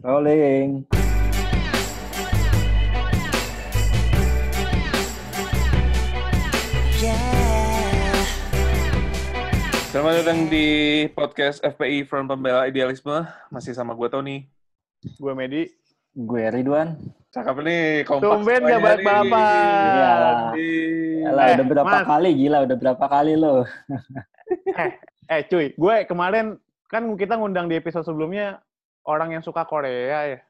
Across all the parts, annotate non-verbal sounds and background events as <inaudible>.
Rolling. Selamat datang di podcast FPI Front Pembela Idealisme. Masih sama gue Tony. Gue Medi. Gue Ridwan. Cakep nih, kompak. Tumben gak balik-balapan. Iyalah. Eh, udah berapa Mas. kali gila, udah berapa kali lo. Eh, eh cuy, gue kemarin kan kita ngundang di episode sebelumnya orang yang suka Korea ya.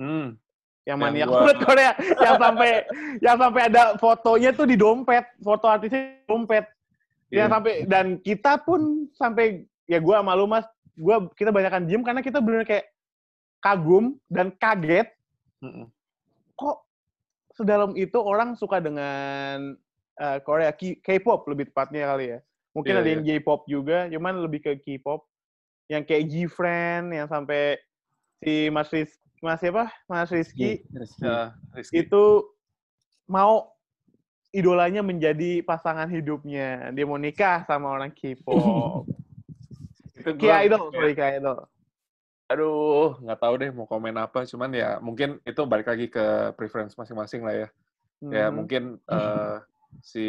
Hmm. Yang Yang mania gua- banget Korea. yang sampai yang sampai ada fotonya tuh di dompet. Foto artisnya di dompet. Iya. Yang sampai dan kita pun sampai ya gue sama lu mas, gua kita banyakkan diem karena kita bener kayak kagum dan kaget Mm-mm. kok sedalam itu orang suka dengan eh, Korea K-pop lebih tepatnya kali ya. Mungkin Iya, ada yang J-pop juga, cuman lebih ke K-pop. Yang kayak G-Friend, yang sampai si Mas Riz, Mas siapa? Mas Rizky Rizky. Ya, Rizky. itu mau idolanya menjadi pasangan hidupnya. Dia mau nikah sama orang K-pop. <laughs> Itu gua- K-idol, sorry K-idol. Aduh, nggak tahu deh mau komen apa. Cuman ya mungkin itu balik lagi ke preference masing-masing lah ya. Ya Mhm. mungkin eh, si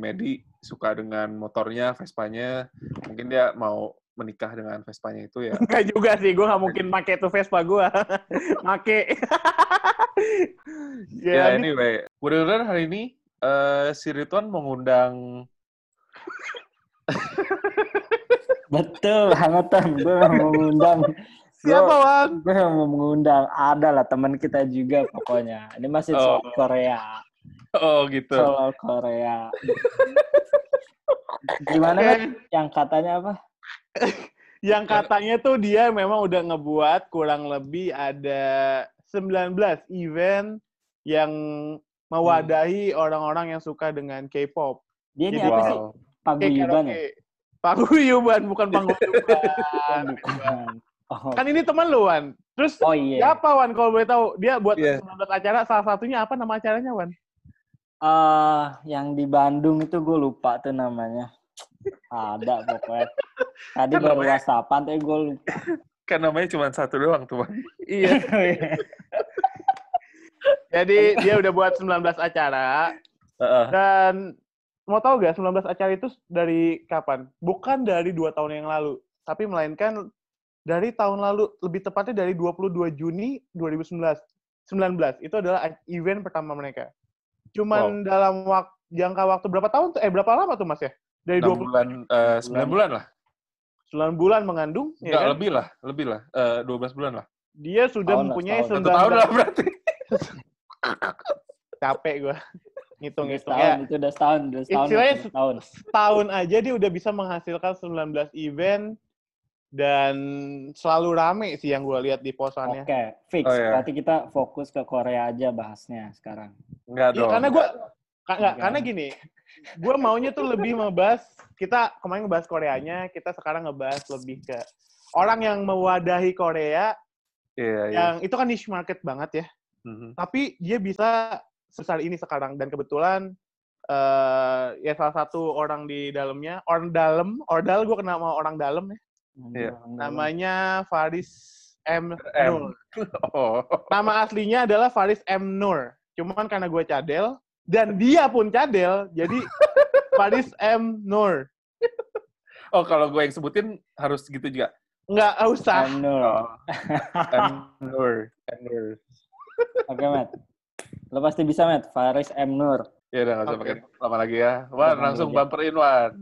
Medi suka dengan motornya, Vespanya. Mungkin dia mau menikah dengan Vespanya itu ya. Enggak juga sih, gue nggak mungkin make tuh Vespa gue. <laughs> make. <laughs> Ya, ya, ini anyway, denger hari ini eh, si Ridwan mengundang <laughs> Betul, hangotan. Gue mau mengundang. siapa Wan? Gue mau mengundang. Ada lah teman kita juga pokoknya. Ini masih soal Oh. Korea. Oh gitu. Soal Korea. Gimana Oke. kan? Yang katanya apa? Yang katanya tuh dia memang udah ngebuat kurang lebih ada 19 event yang mewadahi orang-orang yang suka dengan K-pop. Dia ini Jadi, apa sih? Paguyuban ya? Paguyuban, bukan paguyuban. <laughs> Bukan. Oh, kan ini teman lu, Wan. Terus oh iya. siapa, Wan, kalau boleh tahu? Dia buat Iya. 19 acara, salah satunya apa nama acaranya, Wan? Eh, yang di Bandung itu gue lupa tuh namanya. Ada pokoknya. <laughs> Tadi Kan baru namanya- whatsappan tapi gue lupa. Kan namanya cuma satu doang tuh. Bang. <laughs> Iya. Jadi dia udah buat 19 acara. Heeh. Dan mau tahu gak 19 acara itu dari kapan? Bukan dari dua tahun yang lalu, tapi melainkan dari tahun lalu, lebih tepatnya dari 22 Juni 2019. 19 itu adalah event pertama mereka. Cuman dalam waktu jangka waktu berapa tahun tuh? Eh berapa lama tuh Mas ya? Dari 6 20 bulan, eh, 9 bulan lah. 9 bulan mengandung, ya Enggak, kan? lebih lah. Lebih lah. Eh, 12 bulan lah. Dia sudah Tahun mempunyai setahun. 19 Satu tahun lah berarti. <laughs> capek gue ngitung-ngitung setahun, ya. itu udah setahun, udah setahun, Istilahnya setahun. tahun aja dia udah bisa menghasilkan 19 event dan selalu rame sih yang gue lihat di posannya. Oke, fix. Oh, iya. Berarti kita fokus ke Korea aja bahasnya sekarang. Enggak Iya, dong. karena gue Enggak. karena gini, gue maunya tuh lebih ngebahas kita kemarin ngebahas Koreanya, kita sekarang ngebahas lebih ke orang yang mewadahi Korea Iya, iya. yang itu kan niche market banget ya, Mhm. tapi dia bisa sebesar ini sekarang dan kebetulan eh ya salah satu orang di dalamnya orang dalam ordal gue kenal sama orang dalam ya Iya. namanya Faris M. M. Nur. <laughs> Oh. Nama aslinya adalah Faris M. Nur. Cuman karena gue cadel, dan dia pun cadel, jadi <laughs> Faris M. Nur. Oh, kalau gue yang sebutin harus gitu juga. Nggak usah. Nur. Oh. <laughs> M. Nur. M. Nur. Oke, Matt. Lo pasti bisa, Matt. Faris M. Nur. Ya udah nggak usah Oke. pakai lama lagi ya. Wan, langsung bumperin Wan.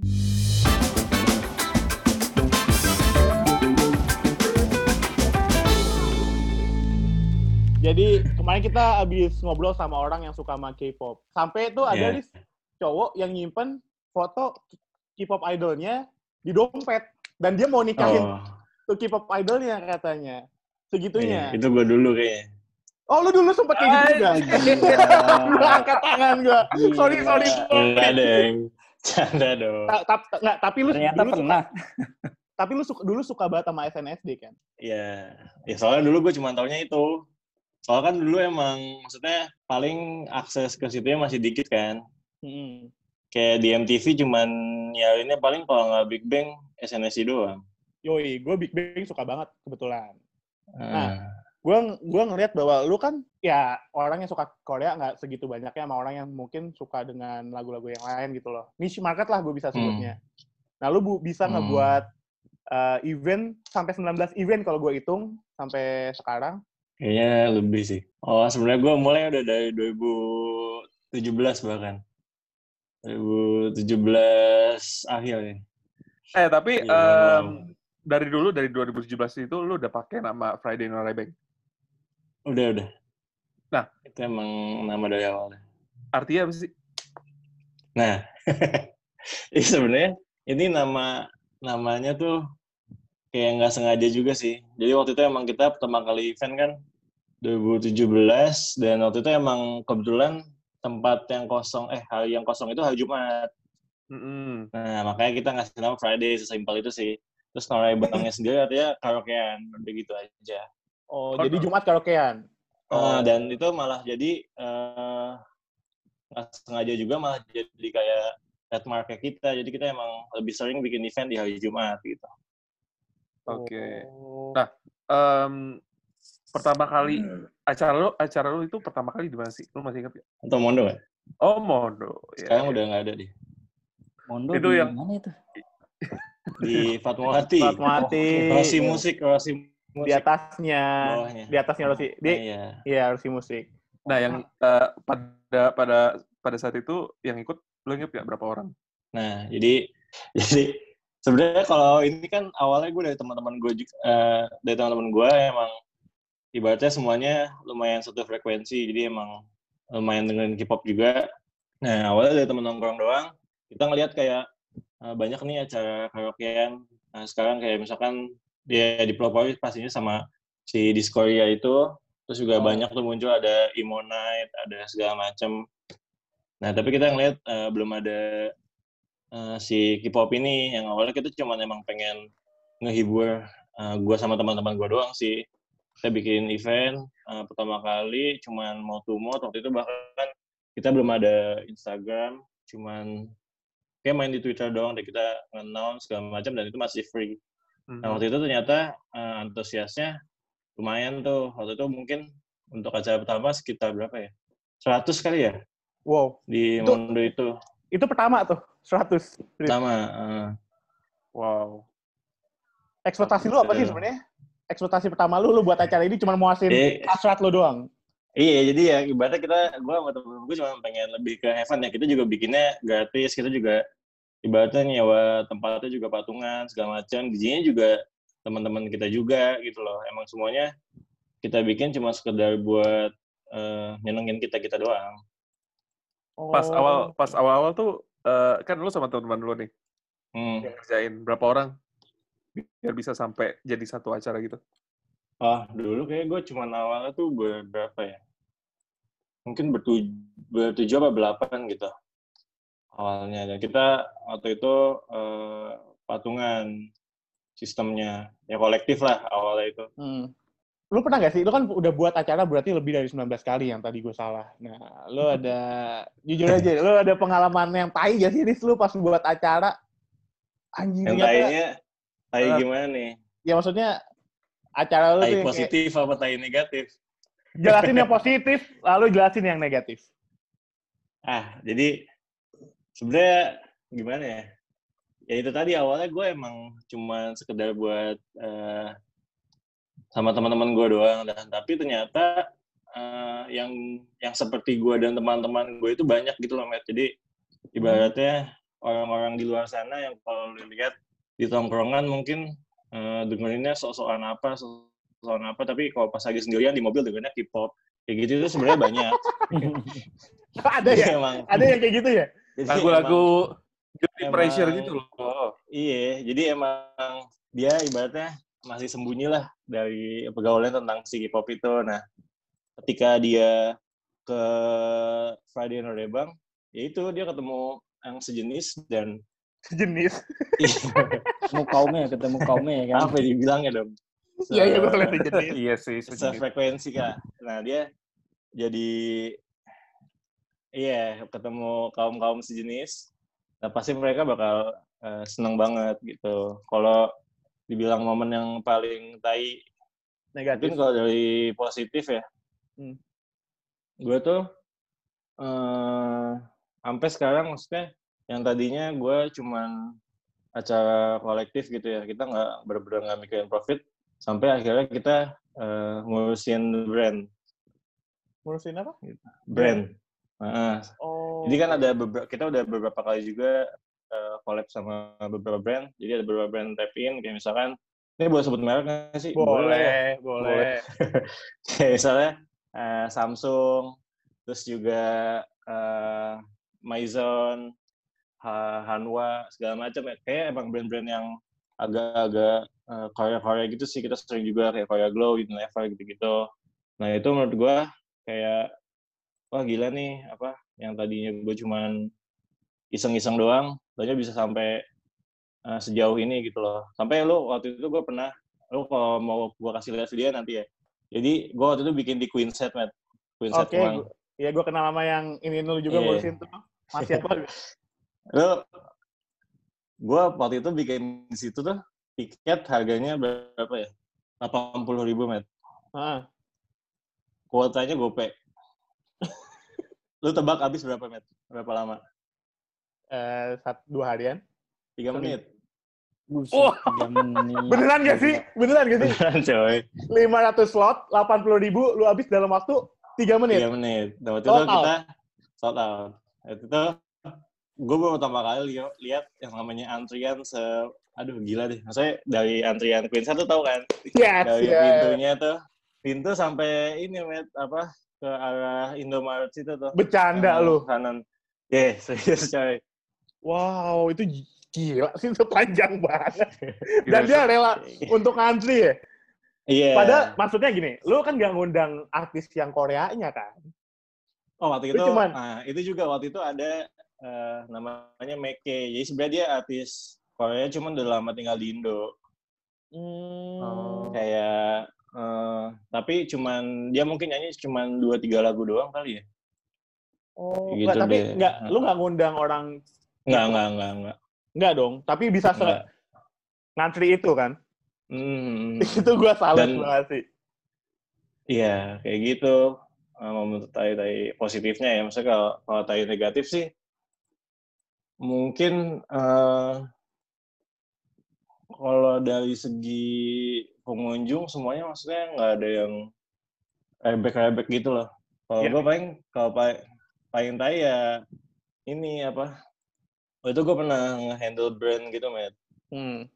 Jadi kemarin kita habis ngobrol sama orang yang suka sama K-pop. Sampai itu ada Iya. lis cowok yang nyimpen foto K-pop idolnya di dompet. Dan dia mau nikahin Oh, tuh K-pop idolnya katanya. Segitunya. iya. itu gue dulu kayaknya. Oh, lu dulu sempet kayak gitu juga? <laughs> Gua angkat tangan gua. Sorry, sorry. Enggak, Deng. Canda dong. Ta- ta- tapi lu Ternyata dulu suka, pernah. tapi lu suka, dulu suka banget sama SNSD kan? Ya, ya soalnya dulu gue cuma taunya itu. Soalnya kan dulu emang, maksudnya paling akses ke situnya masih dikit kan. Hmm. Kayak di MTV cuman ya ini paling kalau nggak Big Bang, SNSD doang. Yoi, gue Big Bang suka banget kebetulan. Nah, Gue gua ngelihat bahwa lu kan ya orang yang suka Korea nggak segitu banyaknya sama orang yang mungkin suka dengan lagu-lagu yang lain gitu loh. Niche market lah gue bisa sebutnya. Nah, lu bu- bisa Hmm. ngebuat uh, event sampai 19 event kalau gue hitung sampai sekarang. Kayaknya lebih sih. Oh, sebenarnya gue mulai udah dari 2017 bahkan. 2017 akhir ya. Eh tapi em, wow. dari dulu dari 2017 itu lu udah pakai nama Friday Night Rebang. Udah, udah. Nah. Itu emang nama dari awal. Artinya apa sih? Nah, <laughs> ini sebenarnya ini nama namanya tuh kayak nggak sengaja juga sih. Jadi waktu itu emang kita pertama kali event kan 2017 dan waktu itu emang kebetulan tempat yang kosong eh hari yang kosong itu hari Jumat. Mm-mm. Nah makanya kita ngasih nama Friday sesimpel itu sih. Terus Norai Bangnya sendiri artinya karaokean, udah gitu aja. Oh, Oh, jadi. Jumat karaokean. Eh, dan itu malah jadi eh, nggak sengaja juga malah jadi kayak trademark kita. Jadi kita emang lebih sering bikin event di hari Jumat gitu. Oke. Oh. Nah, Em, pertama kali acara lu acara lu itu pertama kali di mana sih? Lu masih ingat ya? Atau Mondo nggak? Oh, Mondo. Ya, Sekarang ya. udah nggak ada di Mondo Itu di yang- mana itu? di <laughs> Fatmawati. Fatmawati. Rosi musik, Rosi musik di atasnya, bawahnya. di atasnya Rosi. Di, Nah, iya. iya Rosi musik. Nah, yang eh, pada pada pada saat itu yang ikut lu inget nggak berapa orang? Nah, jadi <laughs> jadi sebenarnya kalau ini kan awalnya gue dari teman-teman gue juga eh, dari teman-teman gue emang ibaratnya semuanya lumayan satu frekuensi, jadi emang lumayan dengerin K-pop juga. Nah, awalnya dari teman nongkrong doang, kita ngelihat kayak eh, banyak nih acara karaokean. Nah, sekarang kayak misalkan dia dipelopori pastinya sama si Discordia itu, terus juga Oh. banyak tuh muncul ada Emo Night, ada segala macem. Nah, tapi kita ngeliat eh, belum ada eh, si K-pop ini yang awalnya kita cuma emang pengen ngehibur eh, gua sama teman-teman gua doang sih. Kita bikin event eh, pertama kali cuman mau mau waktu itu bahkan kita belum ada Instagram, cuman kayak main di Twitter doang deh kita nge-announce segala macam dan itu masih free. Mhm. Nah, waktu itu ternyata eh, antusiasnya lumayan tuh. Waktu itu mungkin untuk acara pertama sekitar berapa ya? 100 kali ya Wow, di Itu- Mondo itu. Itu pertama tuh 100. Pertama, eh, Wow. Ekspektasi lu apa sih Iya. sebenarnya? Ekspektasi pertama lu, lu buat acara ini cuma muasin Eh. hasrat lu doang. Iya, jadi ya ibaratnya kita, gue sama temen gue cuma pengen lebih ke heaven ya. Kita juga bikinnya gratis, kita juga ibaratnya nyewa tempatnya juga patungan, segala macam. Dijinya juga teman-teman kita juga gitu loh. Emang semuanya kita bikin cuma sekedar buat eh, nyenengin kita-kita doang. Pas Oh. awal pas awal-awal tuh eh, kan lu sama teman-teman lu nih Hmm. yang ngerjain berapa orang biar bisa sampai jadi satu acara gitu. Oh, dulu kayak gue cuma awalnya tuh ber- berapa ya? Mungkin bertujuh, bertujuh apa belapan gitu awalnya. Dan kita waktu itu eh, patungan sistemnya. Ya kolektif lah awalnya itu. Hmm. Lu pernah gak sih? Lu kan udah buat acara berarti lebih dari 19 kali yang tadi gue salah. Nah, lu ada, jujur aja, lu ada pengalaman yang tai gak sih, Riz, lu pas buat acara? Anjing, Yang tainya, tai gimana nih? ya maksudnya acara lu tuh Tai yang kayak, positif apa tai negatif? jelasin yang positif, lalu jelasin yang negatif. Ah, jadi sebenarnya gimana ya? Ya itu tadi awalnya gue emang cuma sekedar buat eh, sama teman-teman gue doang dan tapi ternyata eh, yang yang seperti gue dan teman-teman gue itu banyak gitu loh, Matt. Jadi ibaratnya orang-orang di luar sana yang kalau lu lihat di tongkrongan mungkin eh, dengerinnya sok-sokan apa, sok-sokan apa, tapi kalau pas lagi sendirian di mobil dengerinnya K-pop. Kayak gitu itu sebenarnya banyak. <laughs> ada ya? emang. Ada yang kayak gitu ya? Lagu-lagu pressure gitu loh. Iya, jadi emang dia ibaratnya masih sembunyi lah dari pergaulan tentang si K-pop itu. Nah, ketika dia ke Friday Night Rebang, ya itu dia ketemu yang sejenis dan <laughs> Sejenis. Ketemu kaumnya, ketemu kaumnya ya kan. apa dibilangnya dong? Iya, iya, ngeliat sejenis. <laughs> Iya sih, sejenis. sefrekuensi kak. Nah dia jadi iya ketemu kaum kaum sejenis. Nah pasti mereka bakal eh, seneng banget gitu. Kalau dibilang momen yang paling tai Negatif. Mungkin kalau dari positif ya, Hmm. gue tuh eh sampai sekarang maksudnya yang tadinya gue cuman acara kolektif gitu ya, kita nggak bener-bener nggak mikirin profit, sampai akhirnya kita eh, ngurusin brand, Ngurusin apa? brand. Nah, Oh. jadi kan ada beberapa, kita udah beberapa kali juga eh, collab sama beberapa brand, jadi ada beberapa brand tap in, kayak misalkan, ini boleh sebut merek nggak sih? ya. boleh, boleh. <laughs> kayak misalnya eh, Samsung, terus juga eh, Maison, Ha- Hanwha, segala macam. ya. Kayak emang brand-brand yang agak-agak Korea-Korea gitu sih. Kita sering juga kayak Korea Glow, Unilever gitu-gitu. Nah itu menurut gua kayak wah gila nih apa yang tadinya gue cuman iseng-iseng doang, ternyata bisa sampai eh, sejauh ini gitu loh. Sampai lu waktu itu gue pernah, lu kalau mau gue kasih lihat video nanti ya. Jadi gue waktu itu bikin di Queen Set, Matt. Queen Set Oke, Kemang. gua- ya gue kenal sama yang ini lu juga Iya. ngurusin tuh. Masih apa? <laughs> Lu, gue waktu itu bikin di situ tuh, tiket harganya berapa ya? 80 ribu, Matt. Ah, Kuotanya gope. <laughs> lu tebak habis berapa, Matt? Berapa lama? Eh, satu, dua harian. Tiga menit. Buset, menit. <laughs> Beneran gak sih? Beneran gak sih? Beneran, coy. 500 slot, 80 ribu, lu habis dalam waktu 3 menit. Tiga menit. Dan waktu Sold itu kita sold out. Waktu itu gue baru pertama kali li- lihat yang namanya antrian se aduh gila deh. Maksudnya dari antrian Queen satu tahu kan? Yes, Dari yes. pintunya tuh pintu sampai ini met apa ke arah Indomaret situ tuh. Bercanda Kanan- lu. Kanan. Yeah, serius <laughs> coy. Wow, itu gi- gila sih, itu panjang banget. <laughs> Dan dia rela untuk ngantri ya. Iya. Padahal maksudnya gini, lu kan gak ngundang artis yang Koreanya kan? Oh waktu itu, cuman- nah itu juga waktu itu ada eh, namanya Meke. Jadi sebenarnya dia artis Korea cuman udah lama tinggal di Indo. Hmm. kayak eh, tapi cuman dia mungkin nyanyi cuman dua tiga lagu doang kali ya Oh, Gitu nggak, tapi deh. nggak, lu nggak ngundang orang, nggak nggak nggak nggak nggak dong. Tapi bisa se Nggak. ngantri itu kan? Hmm, <laughs> itu gua salut Dan- banget sih. iya kayak gitu menurut tai tai positifnya ya maksudnya kalau kalau tai negatif sih mungkin eh kalau dari segi pengunjung semuanya maksudnya nggak ada yang rebek-rebek gitu loh. Kalau Iya. gue paling kalau paling paling tai ya ini apa? Oh itu gue pernah nge-handle brand gitu, Matt. Hmm.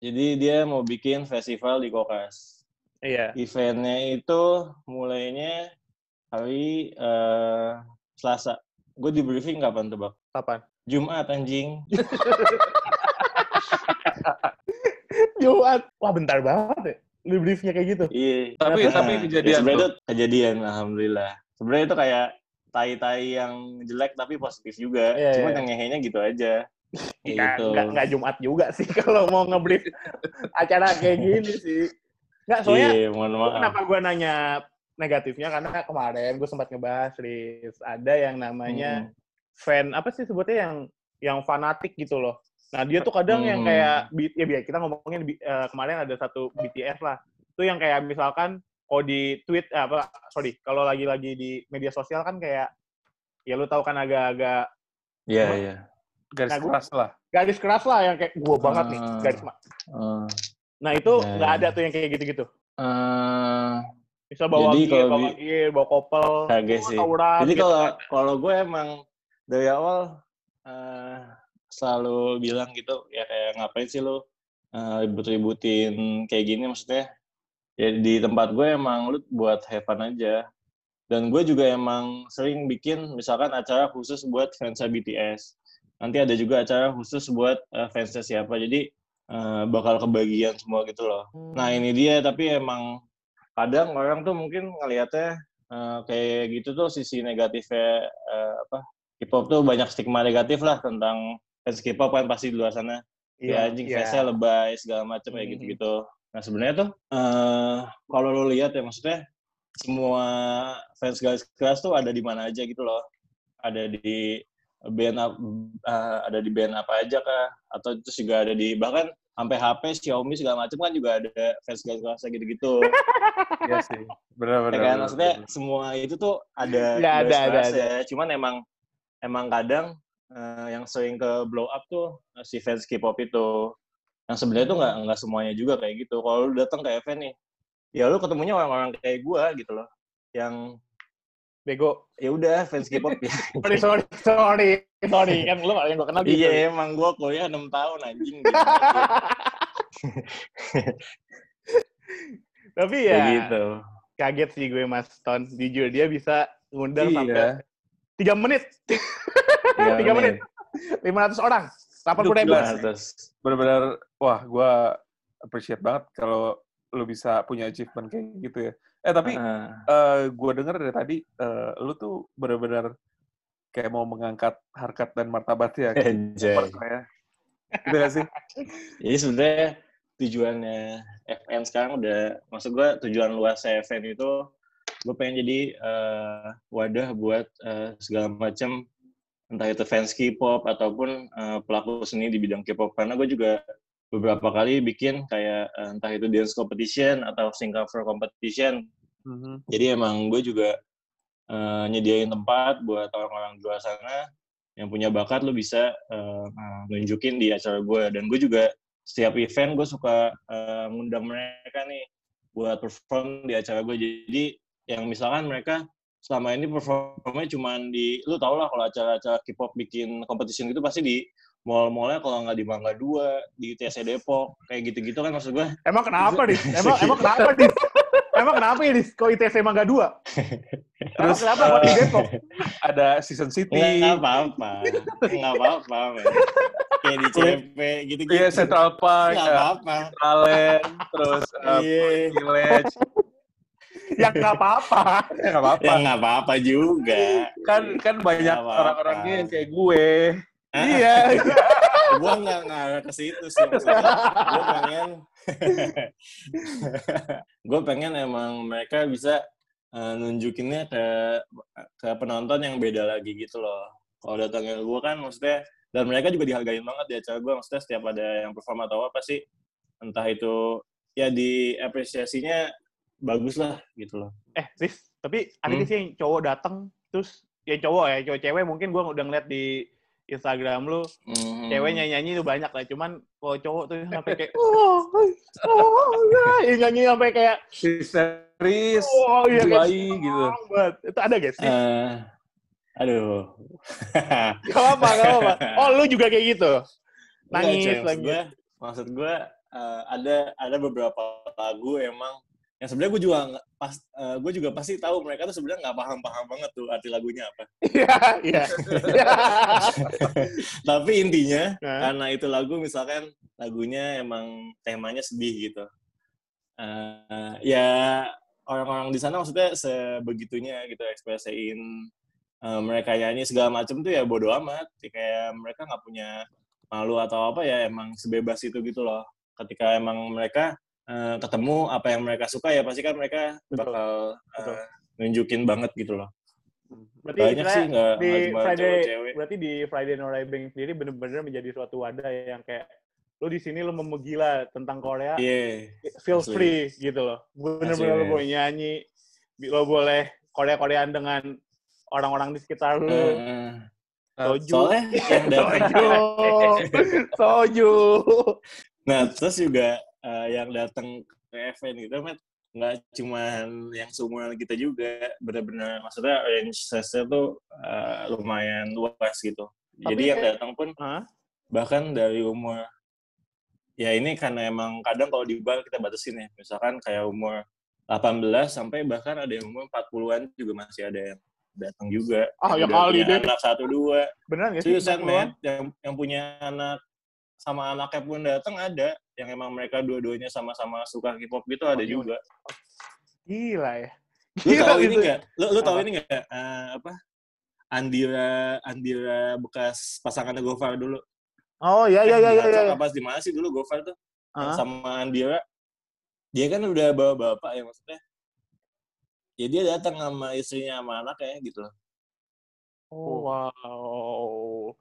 Jadi dia mau bikin festival di Kokas. Iya. Eventnya itu mulainya hari eh, Selasa. Gue di briefing kapan tebak? Kapan? Jumat anjing. <laughs> Jumat. Wah, bentar banget ya. Lu briefnya kayak gitu. Iya. Tapi- Nah, tapi ya kejadian sebenarnya tuh. itu kejadian, alhamdulillah. Sebenarnya itu kayak tai-tai yang jelek tapi positif juga. Iya, Cuman iya. yang ngehenya gitu aja. Kayak Nggak, gitu. nggak, nggak Jumat juga sih <laughs> kalau mau ngebrief acara kayak gini sih. Nggak, soalnya Iya, mohon Gua maaf. kenapa gue nanya negatifnya karena kemarin gue sempat ngebahas Riz. ada yang namanya Hmm. fan apa sih sebutnya yang yang fanatik gitu loh. Nah dia tuh kadang yang Hmm. kayak B- ya biar kita ngomongin eh, kemarin ada satu BTS lah. Itu yang kayak misalkan kalau di tweet eh, apa sorry kalau lagi-lagi di media sosial kan kayak ya lu tahu kan agak-agak Iya, iya. Garis Nah, gua- keras lah. garis keras lah yang kayak gue banget nih Ah. garis ma- Eh, Nah itu Ya, nggak ya. ada tuh yang kayak gitu-gitu. eh, Bisa bawa Jadi kalau bawa di- gear, bawa kopel, Kagak sih. tawuran. Jadi gitu kalau kan. kalau gue emang dari awal eh, selalu bilang gitu ya kayak ngapain sih lo eh, ribut-ributin kayak gini maksudnya ya di tempat gue emang lu buat have fun aja dan gue juga emang sering bikin misalkan acara khusus buat fansnya BTS nanti ada juga acara khusus buat eh, fansnya siapa jadi eh, bakal kebagian semua gitu loh Nah ini dia tapi emang kadang orang tuh mungkin ngelihatnya eh, kayak gitu tuh sisi negatifnya eh, apa K-pop tuh banyak stigma negatif lah tentang fans K-pop kan pasti di luar sana ya anjing iya. fansnya lebay segala macam kayak Mhm. gitu-gitu. Nah sebenarnya tuh eh kalau lo lihat ya maksudnya semua fans garis keras tuh ada di mana aja gitu loh. Ada di band eh, ada di band apa aja kah atau terus juga ada di bahkan sampai HP, Xiaomi segala macam kan juga ada fans kelasnya gitu-gitu. <laughs> Iya sih. Benar Ya kan maksudnya benar. semua itu tuh ada Ya, ada, garis ada, kerasnya. Cuman emang emang kadang eh, yang sering ke blow up tuh si fans K-pop itu. Yang sebenarnya tuh nggak nggak semuanya juga kayak gitu. Kalau lu datang ke event nih, ya lu ketemunya orang-orang kayak gua gitu loh. Yang Bego. ya udah fans K-pop ya. <laughs> Sorry, sorry, sorry. Sorry, kan lu yang gue kenal gitu. Iya emang gua kuliah 6 tahun anjing. Gitu. <laughs> <laughs> Tapi Kayak ya, gitu. kaget sih gue Mas Ton. Jujur, dia bisa ngundang Iya. sampai 3 menit. Tiga 3 menit. 500 orang. 80 ribu. Benar-benar wah gua appreciate banget kalau lu bisa punya achievement kayak gitu ya. Eh tapi eh, eh gue dengar dari tadi eh, lu tuh benar-benar kayak mau mengangkat harkat dan martabat ya ke Anjay. ya. Gitu gak sih? <laughs> Jadi sebenarnya tujuannya FN sekarang udah, maksud gue tujuan luas FN itu gue pengen jadi eh, wadah buat eh, segala macam entah itu fans K-pop ataupun eh, pelaku seni di bidang K-pop karena gue juga beberapa kali bikin kayak eh, entah itu dance competition atau sing cover competition Mhm. jadi emang gue juga eh, nyediain tempat buat orang-orang di luar sana yang punya bakat lo bisa eh, nunjukin di acara gue. Dan gue juga setiap event gue suka eh, ngundang mereka nih buat perform di acara gue. Jadi yang misalkan mereka selama ini performnya cuman di, lu tau lah kalau acara-acara K-pop bikin competition gitu pasti di mall-mallnya kalau nggak di Mangga 2, di TC Depok, kayak gitu-gitu kan maksud gue. Emang kenapa, Dis? <laughs> Emang, emang kenapa, Dis? Emang kenapa ya, Dis? Kok ITC Mangga 2? <laughs> Emang Terus, kenapa kok di Depok? <laughs> Ada season city, Nggak nggak apa-apa. Nggak apa-apa, men. Kayak di CP gitu-gitu. iya Central Park, Nggak eh, apa-apa. Talent, terus eh, Iya. Yang. Ya nggak apa-apa. <laughs> Ya nggak apa-apa. Ya nggak apa-apa juga. Kan kan banyak Nggak orang-orangnya yang kayak gue. Iya. <laughs> Gue nggak ngarah ke situ sih. Gue pengen... <laughs> gue pengen emang mereka bisa eh, nunjukinnya ke ke penonton yang beda lagi gitu loh. Kalau datangnya gue kan maksudnya dan mereka juga dihargain banget di acara gue maksudnya setiap ada yang perform atau apa sih entah itu ya diapresiasinya bagus lah gitu loh. Eh, Dis, tapi ada Hmm. sih yang cowok datang terus ya cowok ya, cowok cewek mungkin gua udah ngeliat di Instagram lu, Hmm. cewek nyanyi-nyanyi itu banyak lah. Cuman kalau cowok tuh sampai kayak <laughs> oh, oh, oh, ya, nyanyi sampai kayak Histeris, oh iya kayak jiwai gitu. banget. Itu ada gak sih? Eh, aduh. <laughs> Gak apa, gak apa. Oh, lu juga kayak gitu? Enggak, Nangis maksud lagi. gue, maksud gue eh, ada ada beberapa lagu emang yang sebenarnya gue juga pas eh, gue juga pasti tahu mereka tuh sebenarnya nggak paham paham banget tuh arti lagunya apa. Iya, iya. <laughs> Tapi intinya Hah? karena itu lagu misalkan lagunya emang temanya sedih gitu. Eh, ya orang-orang di sana maksudnya sebegitunya gitu ekspresiin eh, mereka nyanyi segala macam tuh ya bodo amat. Ya, Kayak mereka nggak punya malu atau apa ya emang sebebas itu gitu loh. Ketika emang mereka eh, ketemu apa yang mereka suka ya pasti kan mereka Betul. bakal eh, Betul. nunjukin banget gitu loh. Berarti Banyak sih nggak di Friday, cewek-cewek. berarti di Friday No Bang sendiri bener-bener menjadi suatu wadah yang kayak lu di sini lu menggila tentang Korea, Iya. feel asli. free gitu loh. Bener-bener lu boleh nyanyi, lo boleh Korea-Koreaan dengan orang-orang di sekitar lu. Heeh. Soju. Soalnya yang <laughs> datang Soju. <laughs> Soju. Nah, terus juga eh, yang datang ke event gitu, Matt, nggak cuman yang seumuran kita juga, benar-benar maksudnya range size-nya tuh eh, lumayan luas gitu. Tapi Jadi yang kayak- datang pun Hah? bahkan dari umur ya ini karena emang kadang kalau di bar kita batasin ya, misalkan kayak umur 18 sampai bahkan ada yang umur 40-an juga masih ada yang datang juga. Ah, ya Yang udah kali deh. Anak satu dua. Beneran gak sih? Seriusan, 40-an? men. Yang, yang punya anak sama anaknya pun datang ada. Yang emang mereka dua-duanya sama-sama suka K-pop gitu ada Oh, juga. Gila ya. Lu Gila tahu ini gitu. nggak? Lu, lu tahu ini nggak? Eh, apa? Andira Andira bekas pasangannya Gofar dulu. Oh iya iya iya iya. iya. Pas di mana sih dulu Gofar tuh? Yang Hah? sama Andira. Dia kan udah bawa bapak ya maksudnya. Ya dia datang sama istrinya sama anaknya gitu loh. Oh, wow.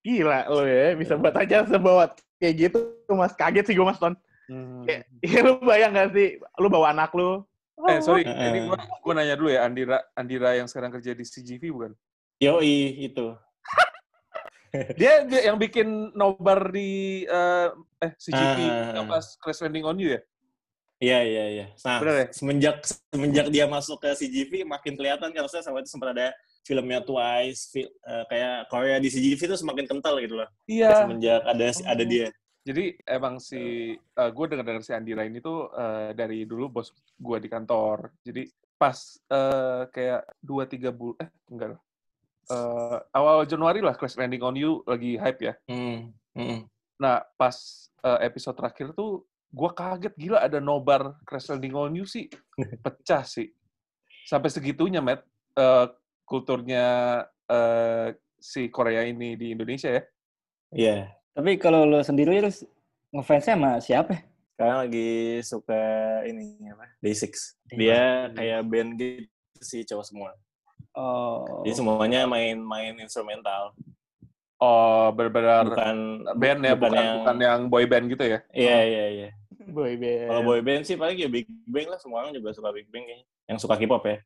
Gila lo ya, bisa buat aja sebuat kayak gitu mas kaget sih gue mas Ton Hmm. kayak ya, lu bayang gak sih lu bawa anak lu Eh sorry, Oh. ini gua, gua nanya dulu ya, Andira Andira yang sekarang kerja di CGV bukan? Yoi, itu. <laughs> Dia, dia yang bikin nobar di eh, eh CGV Ah. yang pas Crash Landing on You ya? Iya, iya, iya. Nah, Bener ya? semenjak semenjak dia masuk ke CGV makin kelihatan kan maksudnya sama itu sempat ada filmnya Twice, fil- eh, kayak Korea di CGV itu semakin kental gitu loh. Iya. Semenjak ada ada dia. Jadi emang si gue dengar dengar si Andira ini tuh eh, dari dulu bos gue di kantor. Jadi pas eh, kayak dua tiga bulan eh enggak lah. Eh, awal Januari lah Crash Landing on You lagi hype ya. Hmm. hmm. Nah pas eh, episode terakhir tuh gue kaget gila ada nobar Crash Landing on You sih <laughs> pecah sih. Sampai segitunya Matt eh, kulturnya eh, si Korea ini di Indonesia ya. Iya. Tapi kalau lo sendiri lu ngefansnya sama siapa? ya? Sekarang lagi suka ini apa? Day6. Dia kayak band gitu sih cowok semua. Oh. Jadi semuanya main-main instrumental. Oh benar-benar Bukan band ya, bukan, yang- bukan yang boy band gitu ya? Iya, iya, iya. boy band Kalau boy band sih paling ya Big Bang lah. Semua orang juga suka Big Bang kayaknya. Yang suka K-pop ya.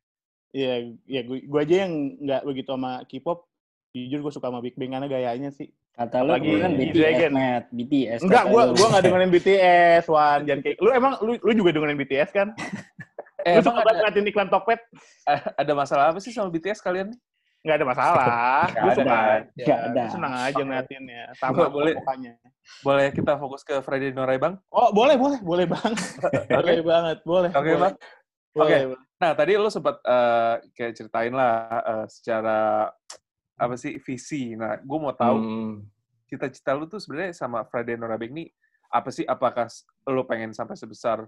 Iya, ya gue, gue aja yang nggak begitu sama K-pop. Jujur gue suka sama Big Bang karena gayanya sih. Kata lo Apalagi kan BTS, Dragon. Matt. BTS. Enggak, gue gue nggak dengerin <laughs> BTS, Wan. Jangan kayak lu emang lu lu juga dengerin BTS kan? Eh, lu suka banget ngeliatin iklan Tokped? eh, ada masalah apa sih sama BTS kalian nih? Nggak ada masalah. <laughs> Gue ada. suka. Nggak ada. Senang aja ngeliatinnya. Sama Boleh, boleh. pokoknya. Boleh kita fokus ke Friday Norai Bang? Oh, boleh, boleh, boleh banget. <laughs> boleh banget, boleh. Oke. Bang. Oke. Nah, tadi lo sempat eh, kayak ceritain lah eh, secara apa sih visi. Nah, gue mau tahu Hmm. cita-cita lu tuh sebenarnya sama Friday Norabek nih apa sih? Apakah lu pengen sampai sebesar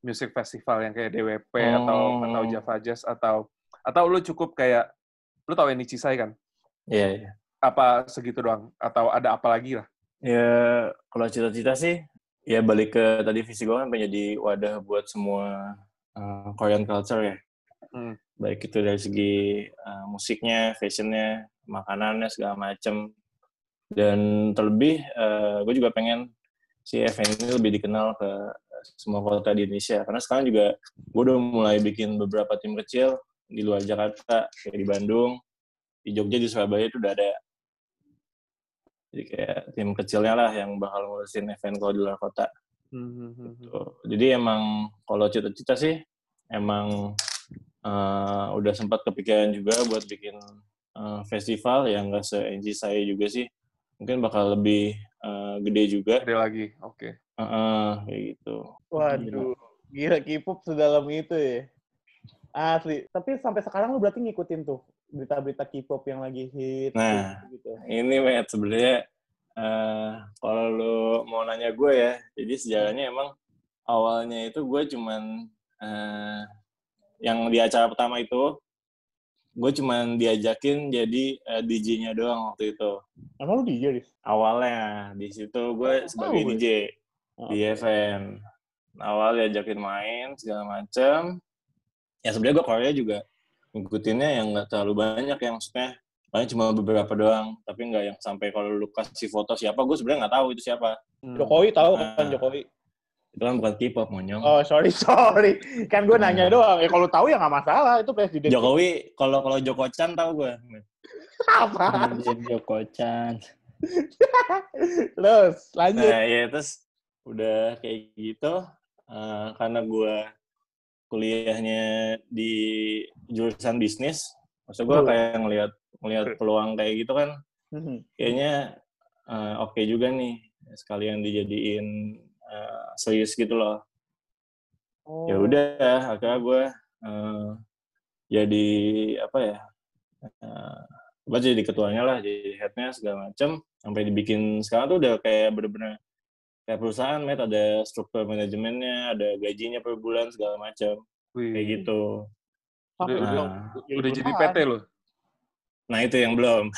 music festival yang kayak DWP atau Oh. atau Java Jazz atau atau lu cukup kayak lu tahu yang Nichisai kan? Iya, iya. Apa segitu doang? Atau ada apa lagi lah? Ya, kalau cita-cita sih, ya balik ke tadi visi gue kan pengen jadi wadah buat semua uh, Korean culture ya. Hmm. Baik itu dari segi uh, musiknya, fashionnya, makanannya, segala macem. Dan terlebih, uh, gue juga pengen si event ini lebih dikenal ke semua kota di Indonesia. Karena sekarang juga gue udah mulai bikin beberapa tim kecil di luar Jakarta, kayak di Bandung, di Jogja, di Surabaya itu udah ada jadi kayak tim kecilnya lah yang bakal ngurusin event kalau di luar kota. Gitu. Jadi emang kalau cita-cita sih emang eh, udah sempat kepikiran juga buat bikin eh, festival yang nggak se saya juga sih. Mungkin bakal lebih eh, gede juga. Ada lagi. Oke. Heeh, kayak gitu. Waduh, gila K-pop sedalam itu ya. Asli. Tapi sampai sekarang lu berarti ngikutin tuh berita-berita K-pop yang lagi hit Nah. gitu. Ini Matt sebenarnya eh kalau lu mau nanya gue ya, jadi sejarahnya emang awalnya itu gue cuman eh yang di acara pertama itu gue cuman diajakin jadi eh, DJ-nya doang waktu itu. Emang lu DJ, Riz? Awalnya di situ gue sebagai tahu gue. DJ Oh, di event. Awal diajakin main segala macem. Ya sebenarnya gue Korea juga ngikutinnya yang nggak terlalu banyak yang maksudnya paling cuma beberapa doang tapi nggak yang sampai kalau lu kasih foto siapa gue sebenarnya nggak tahu itu siapa Hmm. Jokowi tahu kan Ah. Jokowi? itu kan bukan K-pop monyong Oh, sorry, <laughs> sorry. Kan gue nanya doang. Ya kalau tahu ya nggak masalah. Itu presiden. Jokowi kalau kalau Joko Chan tahu gue <laughs> Apa? Anjir, Joko Chan. <laughs> Terus, lanjut. nah ya terus udah kayak gitu eh, karena gue kuliahnya di jurusan bisnis maksud gue Oh. kayak ngelihat ngelihat peluang kayak gitu kan Mhm. kayaknya eh, oke juga nih sekalian dijadiin eh, serius gitu loh Oh. ya udah akhirnya gue eh, jadi apa ya eh, apa jadi ketuanya lah jadi headnya segala macem sampai dibikin sekarang tuh udah kayak bener-bener kayak perusahaan met ada struktur manajemennya ada gajinya per bulan segala macem Wih. kayak gitu Udah, bilang, udah, udah jadi. PT loh. Nah itu yang belum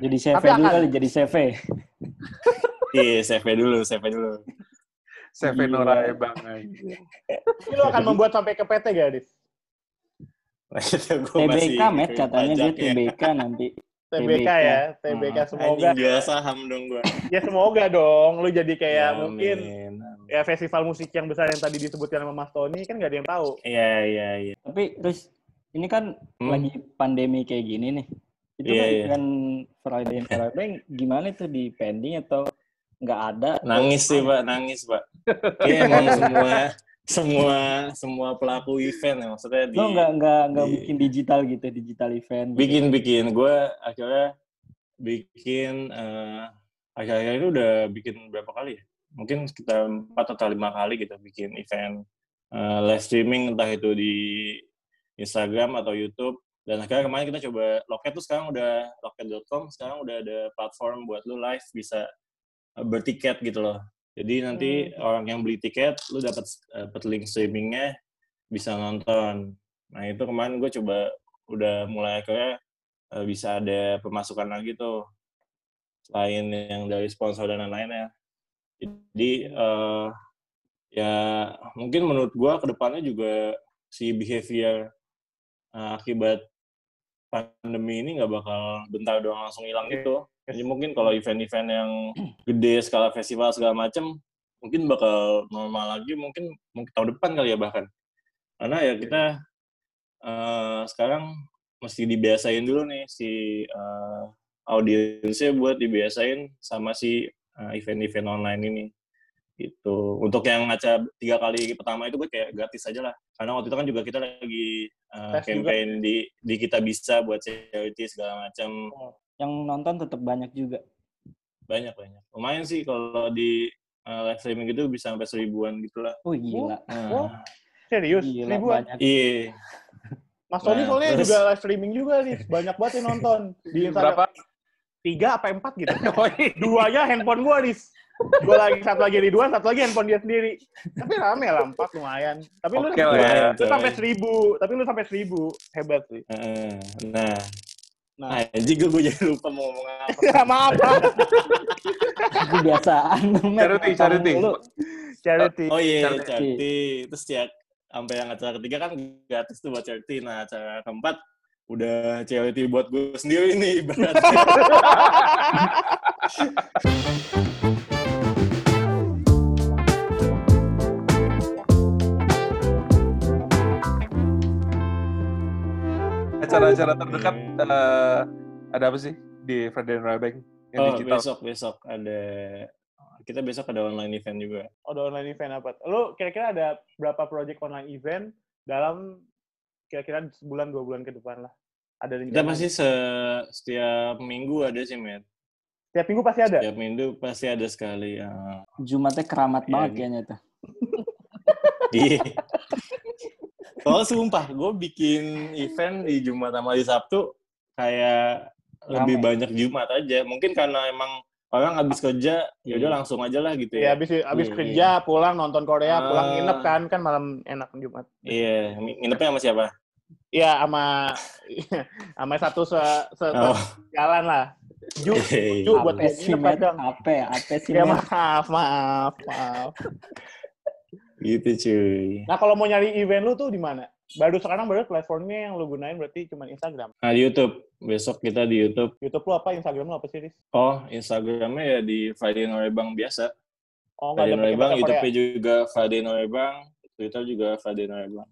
Jadi CV Tapi dulu akan- kali, jadi CV. iya CV dulu CV dulu CV Gila. Norai Bang. anjing. Ini lu akan membuat sampai ke PT gak, gua masih TBK, Met, katanya dia. TBK nanti. TBK ya, TBK Hmm. semoga. Anjing jual saham dong gue. Ya semoga dong, lu jadi kayak Ya, mungkin amin. ya festival musik yang besar yang tadi disebutkan sama Mas Tony kan gak ada yang tahu. Iya, iya, iya. Tapi terus ini kan Hmm. lagi pandemi kayak gini nih. Itu Iya, kan iya. event Friday and Friday gimana itu di pending atau nggak ada? Nangis sih, Pak. Nangis, Pak. Iya, emang semua semua semua pelaku event ya maksudnya di Lo nggak nggak nggak di- bikin digital gitu, digital event. gitu? bikin bikin gue akhirnya bikin eh akhir-akhir itu udah bikin berapa kali ya mungkin sekitar empat atau lima kali gitu bikin event eh, live streaming entah itu di Instagram atau YouTube dan akhirnya kemarin kita coba Loket tuh sekarang udah loket.com sekarang udah ada platform buat lu live bisa eh, bertiket gitu loh. Jadi nanti orang yang beli tiket lu dapat dapat link streamingnya bisa nonton. Nah itu kemarin gue coba udah mulai akhirnya eh, bisa ada pemasukan lagi tuh selain yang dari sponsor dan lain-lainnya. Jadi eh, ya mungkin menurut gua ke depannya juga si behavior eh, akibat pandemi ini nggak bakal bentar doang langsung hilang gitu. Jadi mungkin kalau event-event yang gede skala festival segala macam mungkin bakal normal lagi mungkin mungkin tahun depan kali ya bahkan. Karena ya kita eh, sekarang mesti dibiasain dulu nih si eh, audiensnya buat dibiasain sama si eh, event-event online ini gitu untuk yang acara tiga kali pertama itu gue kayak gratis aja lah karena waktu itu kan juga kita lagi eh, Tes juga. campaign di di kita bisa buat charity segala macam Yang nonton tetap banyak juga. banyak banyak lumayan sih kalau di eh, live streaming gitu bisa sampai seribuan gitu lah Oh gila. Oh, serius? Gila Ribuan. banyak. iya Mas Tony Nah, soalnya terus- juga live streaming juga nih. Banyak banget yang nonton. <laughs> Di Instagram. Berapa? Tiga apa empat gitu. <laughs> Oh, iya. Duanya handphone gua, Nis. Gua lagi, satu lagi di dua, satu lagi handphone dia sendiri. Tapi rame lah, empat lumayan. Tapi lu, Oke lah ya. Lu sampai seribu. Tapi lu sampai seribu. Hebat sih. Heeh. nah Nah, anjing gue jadi lupa mau ngomong apa <laughs> ya, maaf. Kebiasaan. <laughs> Charity, charity. Charity. Oh iya, Charity. charity. Terus ya sampai yang acara ketiga kan gratis tuh buat charity. Nah, acara keempat udah charity buat gue sendiri nih ibaratnya. <laughs> Acara-acara terdekat eh, ada apa sih di Friday Night Bank yang oh, digital? besok besok ada kita besok ada online event juga. Oh, ada online event apa? Lu kira-kira ada berapa project online event dalam kira-kira sebulan dua bulan ke depan lah? Ada Kita rencana? pasti se- setiap minggu ada sih, Matt. Setiap minggu pasti ada. Setiap minggu pasti ada sekali. ya. Jumatnya keramat Iya, banget gitu. kayaknya tuh. <laughs> Iya. Kalau sumpah, gue bikin event di Jumat sama di Sabtu kayak lebih banyak Jumat aja. Mungkin karena emang orang habis kerja, ya udah Iya. langsung aja lah gitu Ya, ya. habis habis Iya, kerja, pulang nonton Korea, pulang Ah. nginep kan, kan malam enak Jumat. Iya, nginepnya sama siapa? Iya, sama <laughs> sama satu se, se- Oh, jalan lah. Ju, iya. Ju buat nginep kadang. Apa ya? Apa sih, Ya maaf, maaf, maaf. Gitu cuy. Nah, kalau mau nyari event lu tuh di mana? Baru sekarang baru platformnya yang lu gunain berarti cuma Instagram. Nah, di YouTube. Besok kita di YouTube. YouTube lu apa? Instagram lu apa sih, Riz? Oh, Instagramnya ya di Friday Norebang biasa. Oh, nggak Friday Norebang. YouTube-nya juga Friday Norebang, Twitter juga Friday Norebang.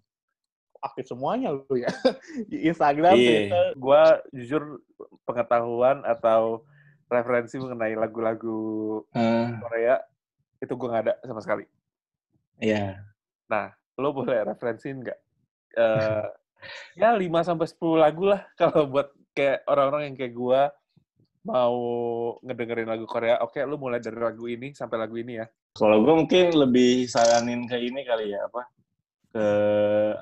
Aktif semuanya lu ya. <laughs> Di Instagram, Iya. Twitter. Gua jujur pengetahuan atau referensi mengenai lagu-lagu Ah, Korea itu gue nggak ada sama sekali. Iya. Lo boleh referensiin nggak? Eh, ya 5 sampai 10 lagu lah <laughs> kalau buat kayak orang-orang yang kayak gua mau ngedengerin lagu Korea. Oke, lu mulai dari lagu ini sampai lagu ini ya. Kalau gue mungkin lebih saranin ke ini kali ya, apa? Ke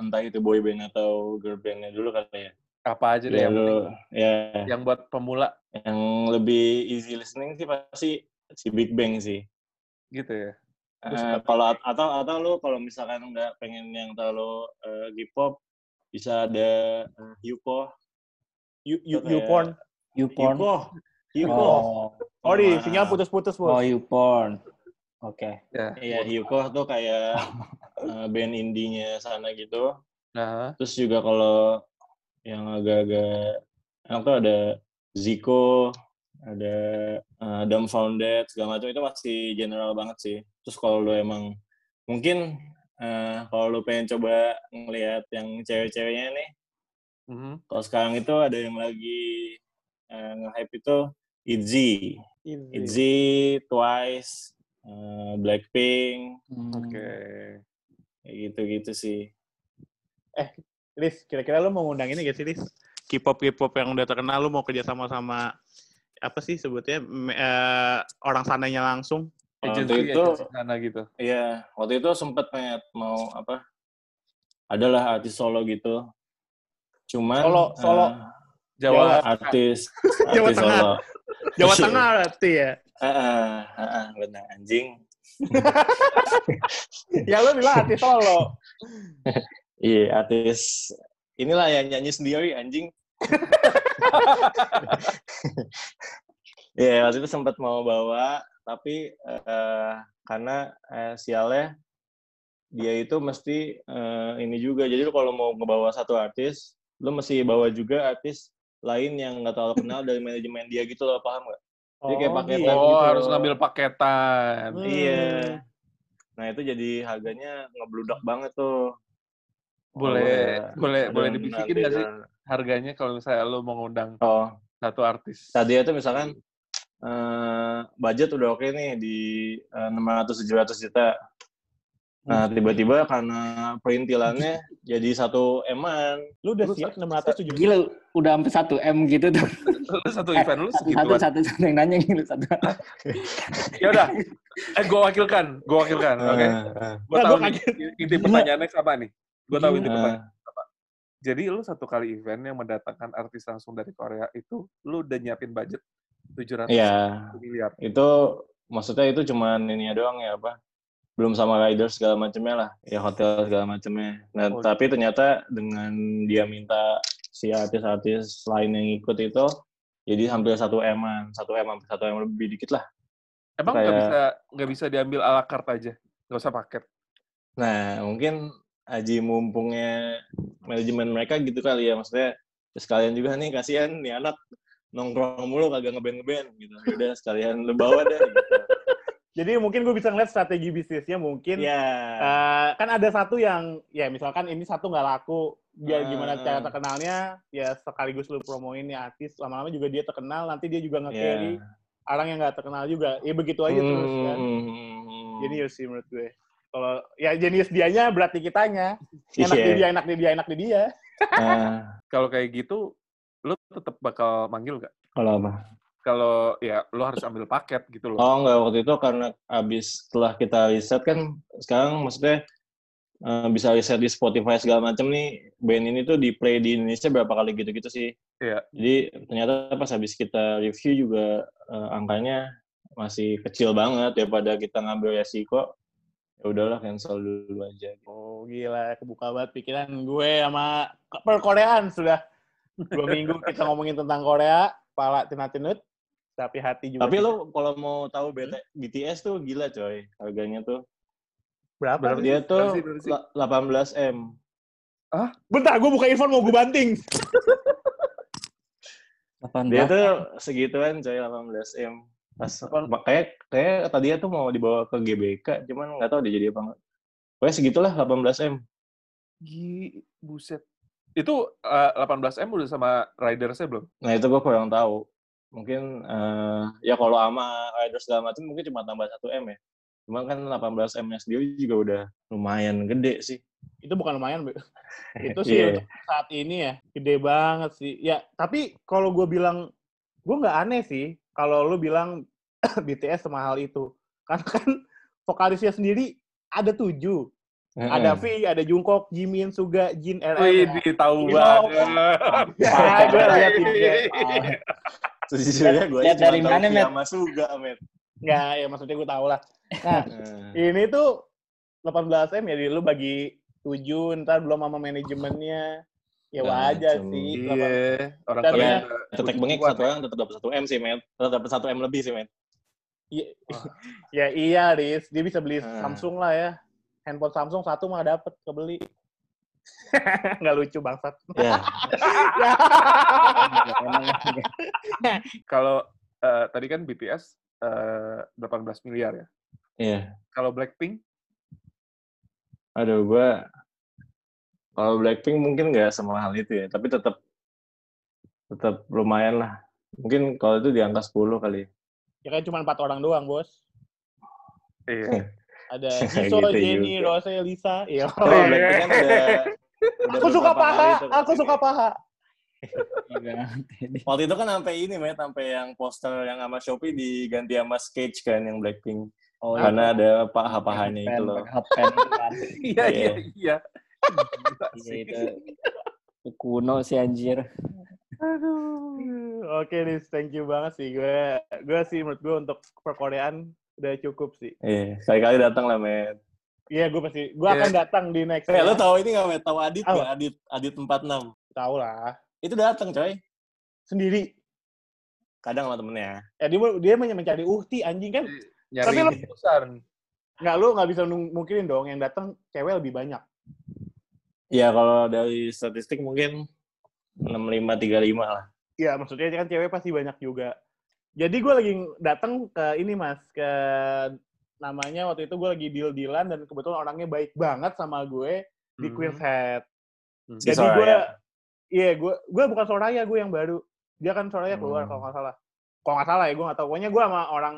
entah itu boy band atau girl bandnya dulu kali ya. Apa aja deh Ya, yang, lu, ya, yang buat pemula yang lebih easy listening sih pasti si Big Bang sih. gitu ya. Eh, kalau atau atau lu kalau misalkan nggak pengen yang terlalu eh, K-pop bisa ada uh, Yuko. You, you, Kayak- YouPorn. YouPorn. Yuko. Yuko. Oh, Oh, di sinyal putus-putus, oh Bos. YouPorn. Oke. Ya. Iya, Hyukoh tuh kayak eh, band indinya sana gitu. Nah, Terus juga kalau yang agak-agak enak tuh ada Zico, ada uh, Dumbfounded, segala macam itu masih general banget sih. Terus kalau lo emang mungkin uh, kalau lo pengen coba ngelihat yang cewek-ceweknya nih, Mhm. kalau sekarang itu ada yang lagi uh, nge-hype itu ITZY. ITZY, Twice, uh, Blackpink. Oke. kayak gitu-gitu sih. Lis, kira-kira lu mau ngundang ini gak sih, Lis? K-pop K-pop yang udah terkenal, lu mau kerja sama sama apa sih sebutnya me- eh, orang sananya langsung? Waktu Agency, itu, agency sana gitu. iya, waktu itu sempet pengen mau apa? Adalah artis solo gitu. Cuman Solo, solo. uh, Jawa. artis, <laughs> Jawa artis Tengah. solo. Jawa <laughs> Iya. Tengah berarti ya. Heeh, heeh, benar anjing. <laughs> Ya lu bilang artis solo. Iya, artis inilah yang nyanyi sendiri anjing. <laughs> Iya, waktu itu sempat mau bawa, tapi eh, karena eh, sialnya dia itu mesti eh, ini juga. Jadi lu kalau mau ngebawa satu artis, lu mesti bawa juga artis lain yang nggak terlalu kenal dari manajemen dia gitu loh, paham nggak? Jadi kayak paketan Oh, gitu harus loh. ngambil paketan. Hmm. Iya. Nah itu jadi harganya ngebludak banget tuh. Boleh, boleh, ada boleh dibisikin nggak sih harganya kalau misalnya lo mau ngundang Oh, satu artis? tadi itu misalkan eh, budget udah oke nih di eh, 600-700 juta. Nah, tiba-tiba karena perintilannya <laughs> jadi satu eman. Lu udah Lu siap 607 juta? Gila, udah sampai satu M gitu tuh. Lu satu event lu Satu, segituan. satu, satu yang nanya gitu. Satu. <laughs> Ya udah. Eh, gue wakilkan, gue wakilkan. Oke. Eh, eh, Gue Nggak, tahu gua nih, inti pertanyaannya apa nih? Gue tahu inti eh. pertanyaan. Jadi lu satu kali event yang mendatangkan artis langsung dari Korea itu, lu udah nyiapin budget 700 Iya, miliar. itu maksudnya itu cuman ini doang ya apa? Belum sama rider segala macamnya lah, ya hotel segala macamnya. Nah, Oh. tapi ternyata dengan dia minta si artis-artis lain yang ikut itu, jadi hampir satu eman, satu m hampir satu m lebih dikit lah. Emang nggak Kayak- bisa nggak bisa diambil ala carte aja, nggak usah paket. Nah, mungkin Aji mumpungnya manajemen mereka gitu kali ya, maksudnya ya sekalian juga nih kasihan nih anak nongkrong mulu kagak ngeband ngeband gitu. Ya Udah sekalian lu bawa deh. Gitu. <laughs> Jadi mungkin gue bisa ngeliat strategi bisnisnya mungkin. Iya. eh, kan ada satu yang, ya misalkan ini satu nggak laku, biar Ah. gimana cara terkenalnya, ya sekaligus lu promoin nih artis, lama-lama juga dia terkenal, nanti dia juga Iya. nge-carry orang yang nggak terkenal juga. Ya begitu aja terus kan. Hmm. Jenius sih menurut gue. Kalau ya jenius dianya berarti kitanya. Enak Iya. di dia, enak di dia, enak di dia. Nah, <laughs> Kalau kayak gitu, lu tetap bakal manggil nggak? kalau apa? Kalau ya lu harus ambil paket gitu loh. Oh enggak waktu itu karena abis setelah kita riset kan sekarang maksudnya eh, bisa riset di Spotify segala macam nih band ini tuh di play di Indonesia berapa kali gitu-gitu sih. Iya. Jadi ternyata pas habis kita review juga eh, angkanya masih kecil banget daripada kita ngambil resiko. Ya udahlah cancel dulu aja. Oh gila, kebuka banget pikiran gue sama perkoreaan sudah. Dua minggu kita ngomongin tentang Korea, pala tinat-tinut, tapi hati juga. Tapi lo kalau mau tahu BT, BTS tuh gila coy harganya tuh. berapa? Dia tuh sih, sih? la- 18 m. Bentar, gue buka earphone mau gue banting. Dia tuh <laughs> segituan coy 18 m. Pas kayak kayak tadi tuh mau dibawa ke GBK, cuman nggak tahu dia jadi apa nggak. Pokoknya segitulah 18 m. Gi, buset. Itu eh, 18M udah sama ridersnya belum? Nah itu gue kurang tahu. Mungkin eh, ya kalau sama rider segala macam mungkin cuma tambah 1 m ya. Cuman kan 18 m nya sendiri juga udah lumayan gede sih. Itu bukan lumayan, Be. <laughs> Itu sih Iya. untuk saat ini ya, gede banget sih. Ya, tapi kalau gue bilang, gue nggak aneh sih kalau lu bilang <clears throat> BTS semahal itu. <laughs> Karena kan vokalisnya sendiri ada tujuh. Ada V, ada Jungkook, Jimin, Suga, Jin, RM. Wih, di <laughs> tahu banget. Ya, gue lihat juga. Sejujurnya gue Lihat dari mana, Met? sama Suga, Met. Nggak, ya maksudnya gue tau lah. Nah, <laughs> Eh, ini tuh 18 M ya, jadi lu bagi 7, ntar belum sama manajemennya. Ya Nah, wajar sih. Iya, orang Korea. ya, juga Tetek bengek satu orang tetap dapat satu m sih, Met. Tetap dapat satu m lebih sih, Met. Iya, <laughs> ya iya, Riz. Dia bisa beli Ah. Samsung lah ya. Handphone Samsung satu mah dapet kebeli. <laughs> Nggak lucu bangsat. Ya, Emang <laughs> Kalau eh, tadi kan BTS eh, 18 miliar ya. iya. Kalau Blackpink Aduh, gua kalau Blackpink mungkin nggak semahal itu ya, tapi tetap tetap lumayan lah. Mungkin kalau itu di angka 10 kali. Ya kan cuma empat orang doang, bos. iya. Ada <laughs> Gitu Jisoo, Jennie, juga. Rose, Lisa. Iya. Oh, Blackpink kan ada, udah Aku suka paha, itu aku ke sini. suka paha. Waktu itu kan sampai ini, Met, sampai yang poster yang sama Shopee diganti sama Sketch kan, yang Blackpink. Oh, Karena ada paha-pahanya itu loh. Kan. <laughs> Iya, iya, iya. Gila Iya, sih. itu kuno sih anjir. Oke, Nis, thank you banget sih. Gue, gue sih menurut gue untuk perkoreaan udah cukup sih. Iya, sekali-kali datang lah, Met. Iya, gue pasti, gue Iya. akan datang di next. Eh, ya. lo tahu ini nggak, Met? Tahu Adit Apa? nggak? Adit, Adit 46. Tahu lah. Itu datang, coy. Sendiri. Kadang sama temennya. Ya dia dia men- mencari uhti anjing kan. Nyari Tapi lo- besar. Nggak lu nggak bisa mungkinin dong yang datang cewek lebih banyak. Ya, kalau dari statistik mungkin 65-35 lah. Iya, maksudnya kan cewek pasti banyak juga. Jadi gue lagi datang ke ini mas, ke namanya waktu itu gue lagi deal-dealan dan kebetulan orangnya baik banget sama gue di Mhm. Queen's Head. Hmm. Si Jadi Soraya. gue, iya gue, gue bukan Soraya, gue yang baru. Dia kan Soraya keluar Hmm. kalau nggak salah. Kalau nggak salah ya, gue nggak tahu. Pokoknya gue sama orang,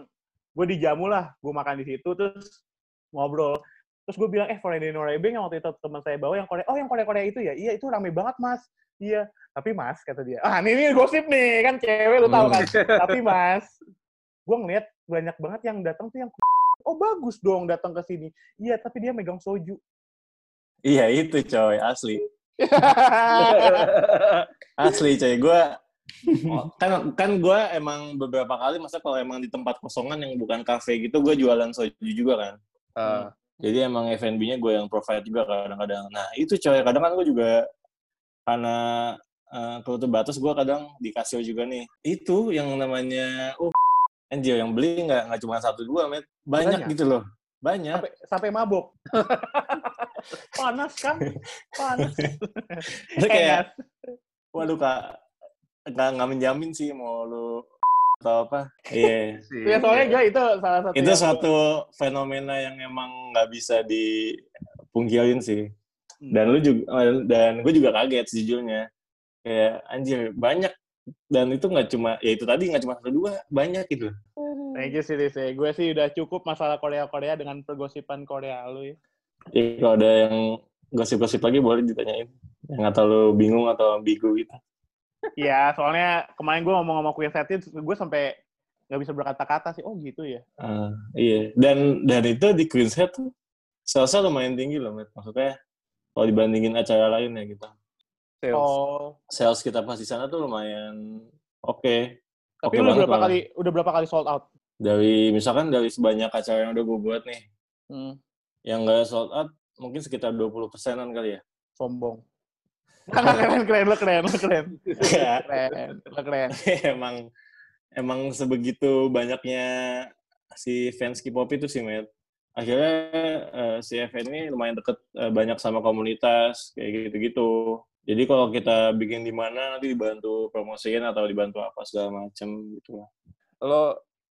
gue dijamu lah, gue makan di situ terus ngobrol. Terus gue bilang, eh Foreign Norebang yang waktu itu teman saya bawa yang Korea, oh yang Korea-Korea itu ya? Iya, itu rame banget mas. Iya, tapi mas, kata dia. Ah, ini, ini gosip nih, kan cewek lu tahu kan. tapi mas, gue ngeliat banyak banget yang datang tuh yang <laughs> oh bagus dong datang ke sini. Iya, tapi dia megang soju. Iya, itu coy, asli. <laughs> Asli coy, gue kan kan gue emang beberapa kali masa kalau emang di tempat kosongan yang bukan kafe gitu gue jualan soju juga kan Eh, jadi emang F&B-nya gue yang provide juga kadang-kadang nah itu coy kadang kan gue juga karena uh, kelutup batas gue kadang dikasih juga nih itu yang namanya oh anjir yang beli nggak nggak cuma satu dua met banyak, Banyak. gitu loh banyak sampai sampai mabok. <laughs> Panas kan? Panas. Itu kayak waduh kak nggak nggak menjamin sih mau lu atau apa? Iya. Sih. Ya soalnya gue itu salah satu. itu suatu fenomena yang emang nggak bisa dipungkirin sih. Dan lu juga dan gue juga kaget sejujurnya. Kayak anjir banyak. Dan itu nggak cuma ya itu tadi nggak cuma satu dua banyak gitu. Thank you sih. Gue sih udah cukup masalah Korea-Korea dengan pergosipan Korea lu ya. ya kalau ada yang gosip-gosip lagi boleh ditanyain. Yang atau lu bingung atau ambigu gitu Iya, soalnya kemarin gue ngomong sama Queen Setin, gue sampai nggak bisa berkata-kata sih. Oh gitu ya. Ah, iya dan dan itu di Queen's Head tuh salesnya lumayan tinggi loh Matt. maksudnya kalau dibandingin acara lain ya gitu Sales. Oh. sales kita pas di sana tuh lumayan oke Tapi Oke lu banget berapa malah. kali udah berapa kali sold out? dari misalkan dari sebanyak acara yang udah gue buat nih Hmm, yang nggak sold out mungkin sekitar 20 persenan kali ya sombong. Keren, keren, lo keren, lo keren. Nggak. Keren, lo keren. <laughs> emang emang sebegitu banyaknya si fans K-pop itu sih Matt akhirnya eh, si FN ini lumayan deket eh, banyak sama komunitas kayak gitu-gitu jadi kalau kita bikin di mana nanti dibantu promosiin atau dibantu apa segala macem gitu lah Lo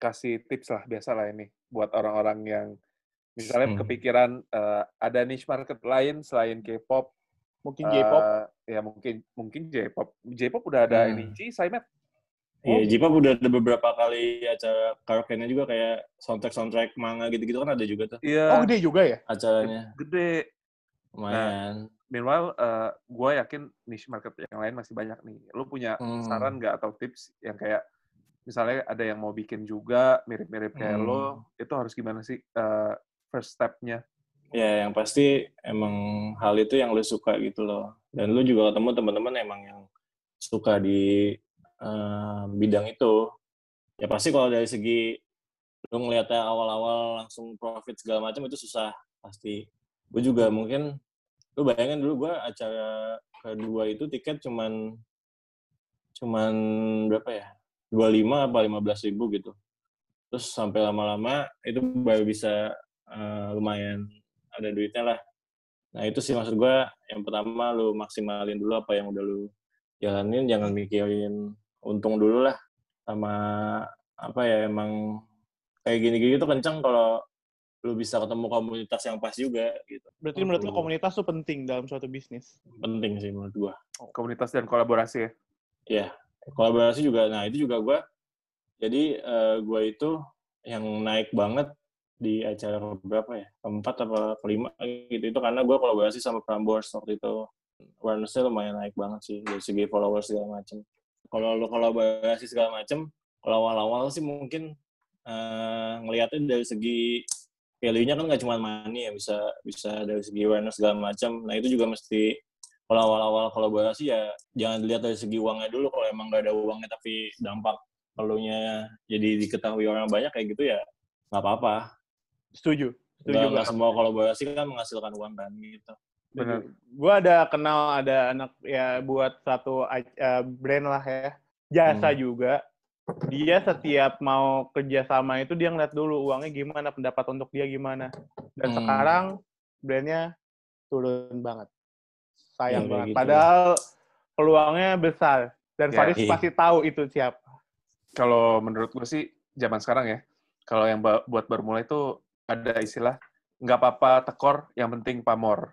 kasih tips lah biasa lah ini buat orang-orang yang misalnya Hmm. kepikiran eh, ada niche market lain selain K-pop. Mungkin J-pop. eh, ya mungkin mungkin J-pop. J-pop udah ada Hmm. ini sih, Saimet. Iya, J-pop udah ada beberapa kali acara karaoke-nya juga kayak soundtrack-soundtrack manga gitu-gitu kan ada juga tuh Iya. Oh gede juga ya? acaranya. Gede. Lumayan. Meanwhile, eh gue yakin niche market yang lain masih banyak nih. Lu punya Hmm. saran nggak atau tips yang kayak misalnya ada yang mau bikin juga mirip-mirip kayak Hmm. lo, itu harus gimana sih eh, first step-nya? Ya, yang pasti emang hal itu yang lu suka gitu loh. Dan lu juga ketemu teman-teman emang yang suka di eh, bidang itu. Ya pasti kalau dari segi lu ngeliatnya awal-awal langsung profit segala macam itu susah pasti. Gue juga mungkin lu bayangin dulu gue acara kedua itu tiket cuman cuman berapa ya 25 apa 15 ribu gitu terus sampai lama-lama itu baru bisa eh, lumayan ada duitnya lah Nah itu sih maksud gue yang pertama lu maksimalin dulu apa yang udah lu jalanin, jangan mikirin untung dulu lah sama apa ya emang kayak gini-gini tuh kenceng kalau lu bisa ketemu komunitas yang pas juga gitu. Berarti menurut lo komunitas tuh penting dalam suatu bisnis. Penting sih menurut gua. Komunitas dan kolaborasi ya. Iya, kolaborasi juga. Nah, itu juga gua jadi eh, gua itu yang naik banget di acara berapa ya? Keempat apa kelima gitu. Itu karena gua kolaborasi sama Prambors waktu itu. Awareness-nya lumayan naik banget sih dari segi followers segala macem. Kalau lu kolaborasi segala macem, kalau awal-awal sih mungkin eh, ngelihatnya dari segi value-nya kan nggak cuma money ya bisa bisa dari segi awareness segala macam nah itu juga mesti kalau awal-awal kolaborasi ya jangan dilihat dari segi uangnya dulu kalau emang nggak ada uangnya tapi dampak perlunya jadi diketahui orang banyak kayak gitu ya nggak apa-apa Setuju. Setuju nggak semua kolaborasi kan menghasilkan uang kan gitu Benar. Gue ada kenal ada anak ya buat satu uh, brand lah ya jasa Hmm. juga. Dia setiap mau kerjasama itu dia ngeliat dulu uangnya gimana, pendapat untuk dia gimana. Dan Hmm. sekarang brandnya turun banget. Sayang Ya, banget. gitu. Padahal peluangnya besar. Dan Ya, Faris iya. pasti tahu itu siapa. Kalau menurut gue sih zaman sekarang ya, kalau yang buat bermulai itu ada istilah nggak apa-apa tekor, yang penting pamor.